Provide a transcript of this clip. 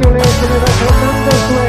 canciones de